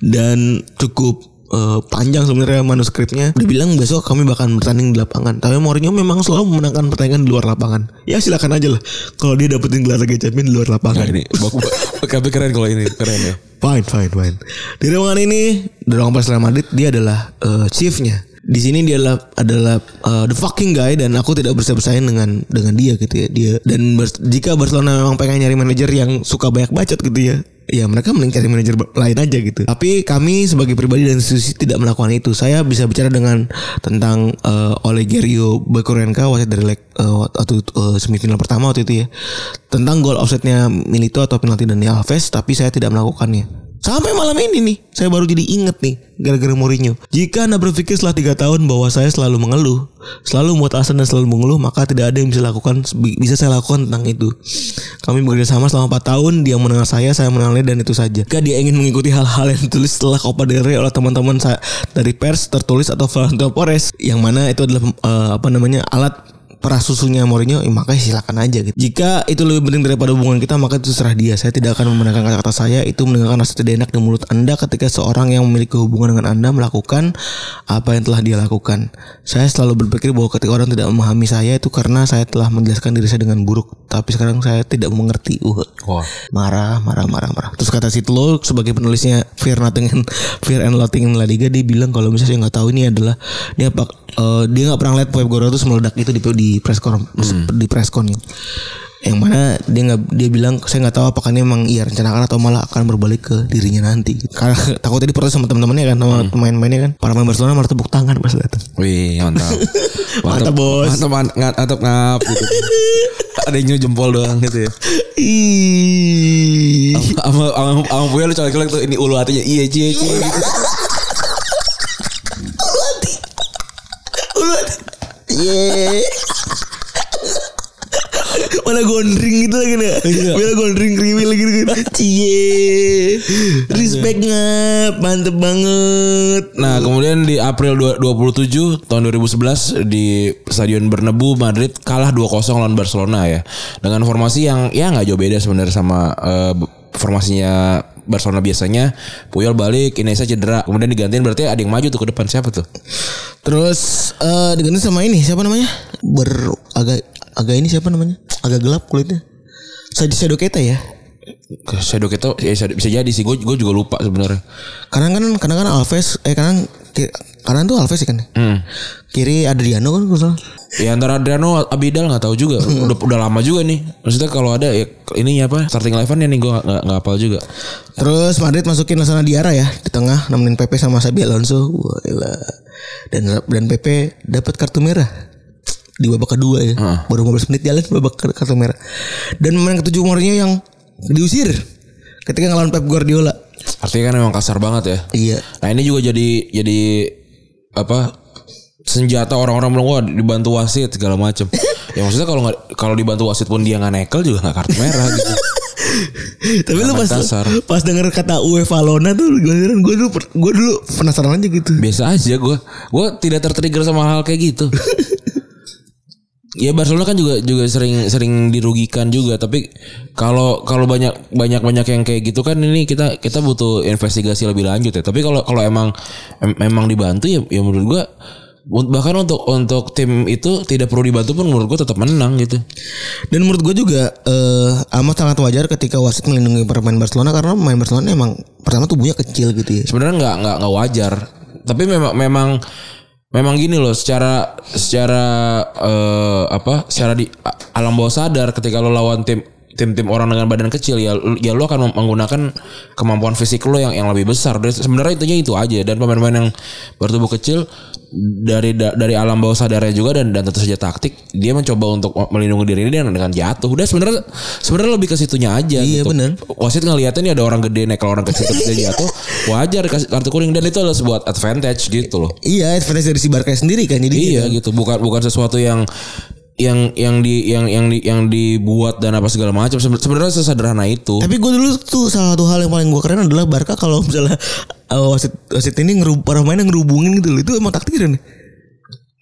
dan cukup eh, panjang sebenarnya manuskripnya. Dia bilang besok kami bakal bertanding di lapangan. Tapi Mourinho memang selalu memenangkan pertandingan di luar lapangan. Ya silakan aja lah. Kalau dia dapetin gelar Liga Champions di luar lapangan. Nah, ini tapi keren kalau ini keren ya. Fine, fine, fine. Di ruangan ini, di ruangan pas Real Madrid dia adalah eh, chiefnya. Di sini dia adalah adalah eh, the fucking guy dan aku tidak bisa bersaing dengan dengan dia gitu ya. Dia dan ber- jika Barcelona memang pengen nyari manajer yang suka banyak bacot gitu ya. Ya mereka mending cari manajer lain aja gitu. Tapi kami sebagai pribadi dan institusi tidak melakukan itu. Saya bisa bicara dengan tentang eh, Olegario Bakurenka wasit dari leg waktu eh, semifinal pertama waktu itu ya. Tentang gol offsetnya Milito atau penalti Dani Alves tapi saya tidak melakukannya. Sampai malam ini nih, saya baru jadi inget nih, gara-gara Mourinho. Jika Anda berpikir setelah tiga tahun bahwa saya selalu mengeluh, selalu membuat alasan dan selalu mengeluh, maka tidak ada yang bisa lakukan, bisa saya lakukan tentang itu. Kami bekerja sama selama 4 tahun, dia mengenal saya, saya mengenal dia dan itu saja. Jika dia ingin mengikuti hal-hal yang ditulis setelah Copa del Rey oleh teman-teman saya dari pers tertulis atau Florentino Perez, yang mana itu adalah eh, apa namanya alat perah susunya Mourinho, ya makanya silakan aja gitu. Jika itu lebih penting daripada hubungan kita, maka itu serah dia. Saya tidak akan membenarkan kata-kata saya itu mendengarkan rasa tidak enak di mulut Anda ketika seorang yang memiliki hubungan dengan Anda melakukan apa yang telah dia lakukan. Saya selalu berpikir bahwa ketika orang tidak memahami saya itu karena saya telah menjelaskan diri saya dengan buruk, tapi sekarang saya tidak mengerti. Uh. Wah. Marah, marah, marah, marah. Terus kata Sitlo sebagai penulisnya Fear Nothing and Fear and Loathing in La Liga dia bilang kalau misalnya saya nggak tahu ini adalah dia apa eh, dia nggak pernah lihat Pep Guardiola itu meledak itu di di press con di press con. Yang mana dia nggak dia bilang saya nggak tahu apakah ini emang iya rencanakan atau malah akan berbalik ke dirinya nanti. Karena takutnya diprotes sama teman-temannya kan sama pemain-pemainnya kan. Para pemain Barcelona malah tepuk tangan pas datang. Wih, mantap. Mantap, bos. Mantap, mantap, mantap, ngap gitu. Ada yang jempol doang gitu ya. Ih. Sama sama sama Buya lu colek-colek tuh ini ulu hatinya iya cie cie gitu. Ye. Mana gondring gitu lagi nih. Iya. Mana gondring kriwil gitu kan. Cie. Respect ngap. Mantep banget. Nah, kemudian di April dua- 27 tahun 2011 di Stadion Bernabeu Madrid kalah 2-0 lawan Barcelona ya. Dengan formasi yang ya nggak jauh beda sebenarnya sama eh, formasinya Barcelona biasanya. Puyol balik, Iniesta cedera. Kemudian digantiin berarti ada yang maju tuh ke depan siapa tuh? Terus eh diganti sama ini siapa namanya? Ber agak agak ini siapa namanya? Agak gelap kulitnya. Saja Shadow Keita ya. Itu ya bisa jadi sih. Gue gue juga lupa sebenarnya. Karena kan karena kan Alves eh karena karena tuh Alves sih kan. Hmm. Kiri Adriano kan kalau. Ya antara Adriano Abidal nggak tahu juga. Udah udah lama juga nih. Maksudnya kalau ada ya ini apa starting eleven ya nih gue nggak nggak hafal juga. Terus Madrid masukin Lasana Diara ya di tengah nemenin Pepe sama Sabi Alonso. Wah. Dan dan Pepe dapat kartu merah di babak kedua ya. Baru 15 menit jalan babak kartu merah. Dan pemain ketujuh Mourinho yang diusir ketika ngelawan Pep Guardiola. Artinya kan memang kasar banget ya. Iya. Nah ini juga jadi jadi apa senjata orang-orang bilang wah dibantu wasit segala macem. ya maksudnya kalau nggak kalau dibantu wasit pun dia nggak nekel juga nggak kartu merah gitu. Tapi lu pas kasar. pas denger kata UEFA Lona tuh gue gue dulu gue dulu penasaran aja gitu. Biasa aja gue gue tidak tertrigger sama hal kayak gitu. Ya Barcelona kan juga juga sering sering dirugikan juga tapi kalau kalau banyak banyak banyak yang kayak gitu kan ini kita kita butuh investigasi lebih lanjut ya. Tapi kalau kalau emang em- memang dibantu ya ya menurut gua bahkan untuk untuk tim itu tidak perlu dibantu pun menurut gua tetap menang gitu. Dan menurut gue juga eh, amat sangat wajar ketika wasit melindungi pemain Barcelona karena pemain Barcelona emang pertama tubuhnya kecil gitu ya. sebenarnya nggak nggak nggak wajar. Tapi memang memang memang gini loh secara secara eh, apa secara di alam bawah sadar ketika lo lawan tim tim-tim orang dengan badan kecil ya ya lo akan menggunakan kemampuan fisik lo yang yang lebih besar. Sebenarnya itunya itu aja dan pemain-pemain yang bertubuh kecil dari da- dari alam bawah sadarnya juga dan dan tentu saja taktik dia mencoba untuk melindungi diri dengan dengan jatuh. Udah sebenarnya sebenarnya lebih ke situnya aja Iya, gitu. bener. wasit ngeliatnya nih ada orang gede nih kalau orang kecil kecil jatuh wajar kasih kartu kuning. Dan itu adalah sebuah advantage gitu loh. Iya, advantage dari si Barca sendiri kan jadi iya gitu. Bukan bukan sesuatu yang yang yang di yang yang di, yang dibuat dan apa segala macam. Seben- sebenarnya sesederhana itu. Tapi gue dulu tuh salah satu hal yang paling gue keren adalah Barca kalau misalnya uh, wasit wasit ini ngerub para pemainnya ngerubungin gitu loh. Itu emang taktik kan?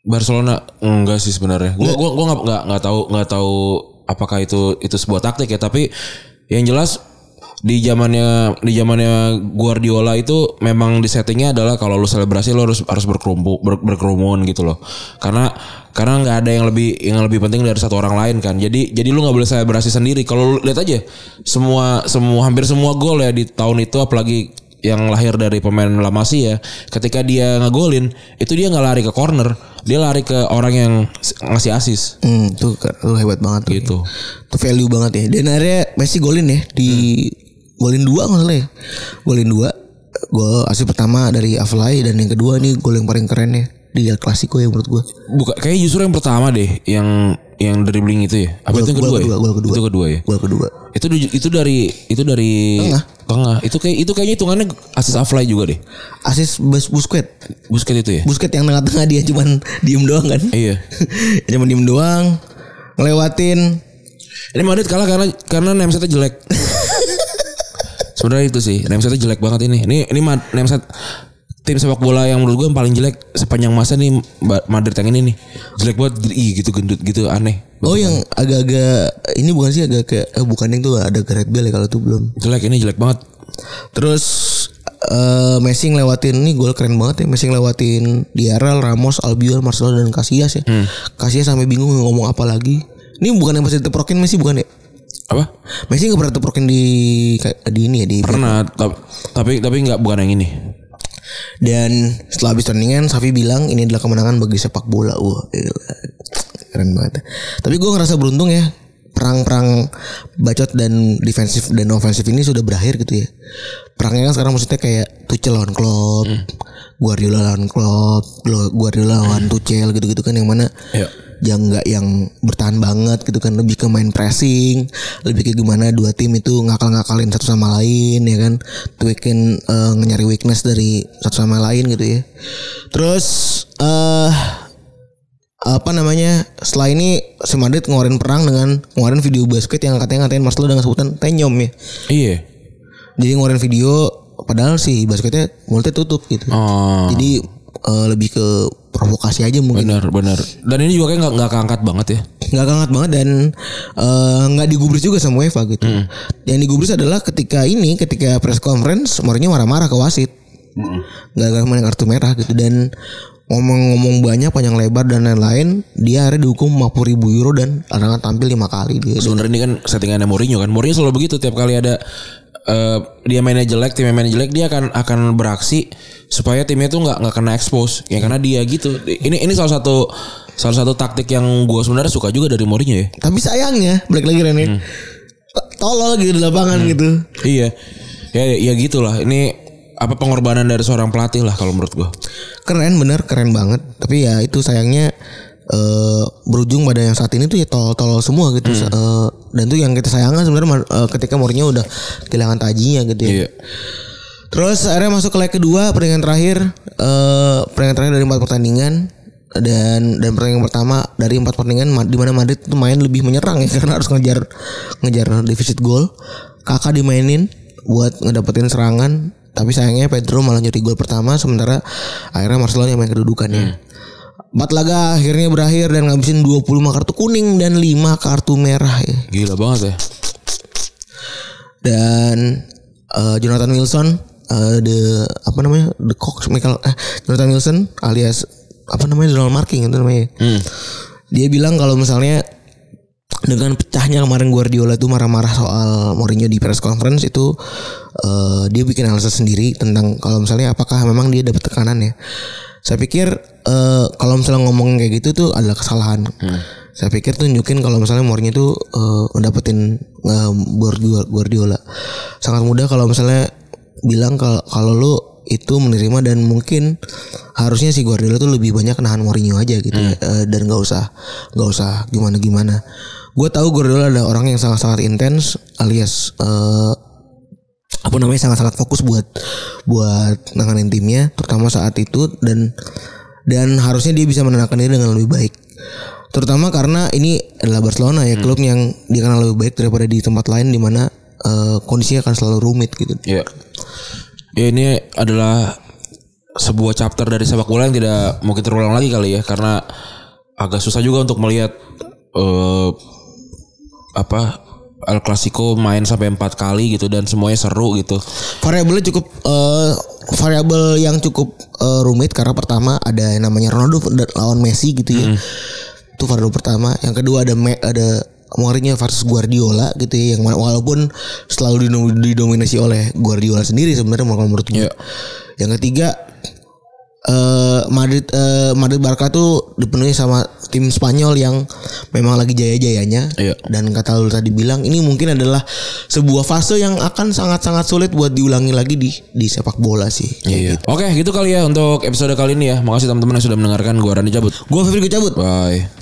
Barcelona enggak sih sebenarnya. Gua gua gua nggak nggak nggak tahu nggak tahu apakah itu itu sebuah taktik ya. Tapi yang jelas di zamannya di zamannya Guardiola itu memang di settingnya adalah kalau lu selebrasi lu harus harus berkerumpuk ber- berkerumun gitu loh. Karena karena nggak ada yang lebih yang lebih penting dari satu orang lain kan. Jadi jadi lu nggak boleh selebrasi sendiri. Kalau lu lihat aja semua semua hampir semua gol ya di tahun itu apalagi yang lahir dari pemain La Masia ketika dia ngegolin itu dia nggak lari ke corner dia lari ke orang yang ngasih asis Hmm, tuh, tuh hebat banget tuh. gitu. Itu value banget ya. Dan akhirnya Messi golin ya di golin dua nggak salah ya. Golin dua. Gol asis pertama dari Aflay dan yang kedua nih gol yang paling keren ya di El Clasico ya menurut gua. Buka kayak justru yang pertama deh yang yang dribbling itu ya. Apa Gol- itu yang kedua, kedua, ya? gol kedua. Itu kedua ya. Gol kedua. Itu itu dari itu dari Tengah. tengah. Itu kayak itu kayaknya hitungannya asis Aflay juga deh. Asis Bus Busquets. Busquets itu ya. Busquets yang tengah-tengah dia cuman diem doang kan. Iya. cuman diem doang. Ngelewatin Ini Madrid kalah karena karena namesetnya jelek. Sebenarnya itu sih, namesetnya jelek banget ini. Ini ini nameset tim sepak bola yang menurut gue yang paling jelek sepanjang masa nih Madrid yang ini nih. Jelek banget, ih gitu gendut gitu aneh. Oh yang agak-agak ini bukan sih agak kayak eh, bukan yang tuh ada Gareth Bale ya kalau tuh belum. Jelek ini jelek banget. Terus eh Messi ngelewatin ini gol keren banget ya. Messi ngelewatin Diaral, Ramos, Albiol, Marcelo dan Casillas ya. Casillas sampai bingung ngomong apa lagi. Ini bukan yang pasti diteprokin Messi bukan ya? Apa? Messi nggak pernah teprokin di di ini ya di Pernah ta- tapi tapi nggak bukan yang ini. dan setelah habis pertandingan Safi bilang ini adalah kemenangan bagi sepak bola. Wah, keren banget. Tapi gue ngerasa beruntung ya. Perang-perang bacot dan defensif dan ofensif ini sudah berakhir gitu ya. Perangnya kan sekarang maksudnya kayak Tuchel lawan Klopp, Guardiola lawan Klopp, Guardiola lawan Tuchel gitu-gitu kan yang mana Ya. Yang nggak yang bertahan banget gitu kan lebih ke main pressing lebih ke gimana dua tim itu ngakal-ngakalin satu sama lain ya kan tweakin eh, nyari weakness dari satu sama lain gitu ya terus eh apa namanya setelah ini si Madrid ngeluarin perang dengan ngeluarin video basket yang katanya ngatain Marcelo dengan sebutan tenyom ya Iya. jadi ngeluarin video padahal si basketnya mulutnya tutup gitu Oh. jadi eh, lebih ke provokasi aja mungkin Benar, benar. Dan ini juga kayak nggak nggak keangkat banget ya. nggak hangat banget dan eh, nggak digubris juga sama UEFA gitu. Yang digubris adalah ketika ini ketika press conference Mourinho marah-marah ke wasit. Nggak gara main kartu merah gitu dan ngomong-ngomong banyak panjang lebar dan lain-lain dia akhirnya dihukum 50 ribu euro dan larangan tampil lima kali dia. Sebenarnya ini kan settingannya Mourinho kan. Mourinho selalu begitu tiap kali ada eh, dia mainnya jelek, timnya mainnya jelek, dia akan akan beraksi supaya timnya tuh nggak nggak kena expose. Ya karena dia gitu. Ini ini salah satu salah satu taktik yang gue sebenarnya suka juga dari Mourinho ya. Tapi sayangnya balik lagi Ren ya. Tolol gitu di lapangan gitu. Iya. Ya ya gitulah. Ini apa pengorbanan dari seorang pelatih lah kalau menurut gue. Keren bener keren banget. Tapi ya itu sayangnya eh berujung pada yang saat ini tuh ya tol-tol semua gitu. Eh, dan tuh yang kita sayangkan sebenarnya eh, ketika Mourinho udah kehilangan tajinya gitu ya. Iya. Terus akhirnya masuk ke leg kedua pertandingan terakhir eh pertandingan terakhir dari empat pertandingan dan dan pertandingan pertama dari empat pertandingan di mana Madrid itu main lebih menyerang ya karena harus ngejar ngejar defisit gol. Kakak dimainin buat ngedapetin serangan tapi sayangnya Pedro malah nyuri gol pertama sementara akhirnya Marcelo yang main kedudukannya. Empat laga akhirnya berakhir dan ngabisin 25 kartu kuning dan 5 kartu merah ya. Gila banget ya. dan eh, Jonathan Wilson eh, the apa namanya the Cox Michael eh, Jonathan Wilson alias apa namanya Donald Marking itu namanya dia bilang kalau misalnya dengan pecahnya kemarin Guardiola itu marah-marah soal Mourinho di press conference itu eh, dia bikin analisis sendiri tentang kalau misalnya apakah memang dia dapat tekanan ya. Saya pikir eh, kalau misalnya ngomong kayak gitu tuh adalah kesalahan. Saya pikir tuh nunjukin kalau misalnya Mourinho itu eh, ngedapetin eh, Guardiola- Guardiola. Sangat mudah kalau misalnya bilang kalau kalau lu itu menerima dan mungkin harusnya si Guardiola tuh lebih banyak nahan Mourinho aja gitu ya. Eh, dan nggak usah nggak usah gimana gimana gue tahu Guardiola adalah orang yang sangat sangat intens alias eh, apa namanya sangat-sangat fokus buat buat nanganin timnya terutama saat itu dan dan harusnya dia bisa menenangkan diri dengan lebih baik. Terutama karena ini adalah Barcelona ya klub yang dikenal lebih baik daripada di tempat lain di mana eh, kondisinya akan selalu rumit gitu. Iya. Ya ini adalah sebuah chapter dari sepak bola yang tidak mungkin terulang lagi kali ya karena agak susah juga untuk melihat eh apa El Clasico main sampai empat kali gitu dan semuanya seru gitu. variabelnya cukup eh, variabel yang cukup eh, rumit karena pertama ada yang namanya Ronaldo lawan Messi gitu ya. Itu variabel pertama. Yang kedua ada Me- ada Mourinho versus Guardiola gitu ya yang walaupun selalu didominasi oleh Guardiola sendiri sebenarnya kalau menurut gue. Iya. Yang ketiga eh Madrid eh, Madrid Barca tuh dipenuhi sama tim Spanyol yang memang lagi jaya-jayanya Iya. dan kata lu tadi bilang ini mungkin adalah sebuah fase yang akan sangat-sangat sulit buat diulangi lagi di di sepak bola sih. Iya. Oke, gitu kali ya untuk episode kali ini ya. Makasih teman-teman yang sudah mendengarkan. Gua Rani cabut. Gua Febri cabut. Bye.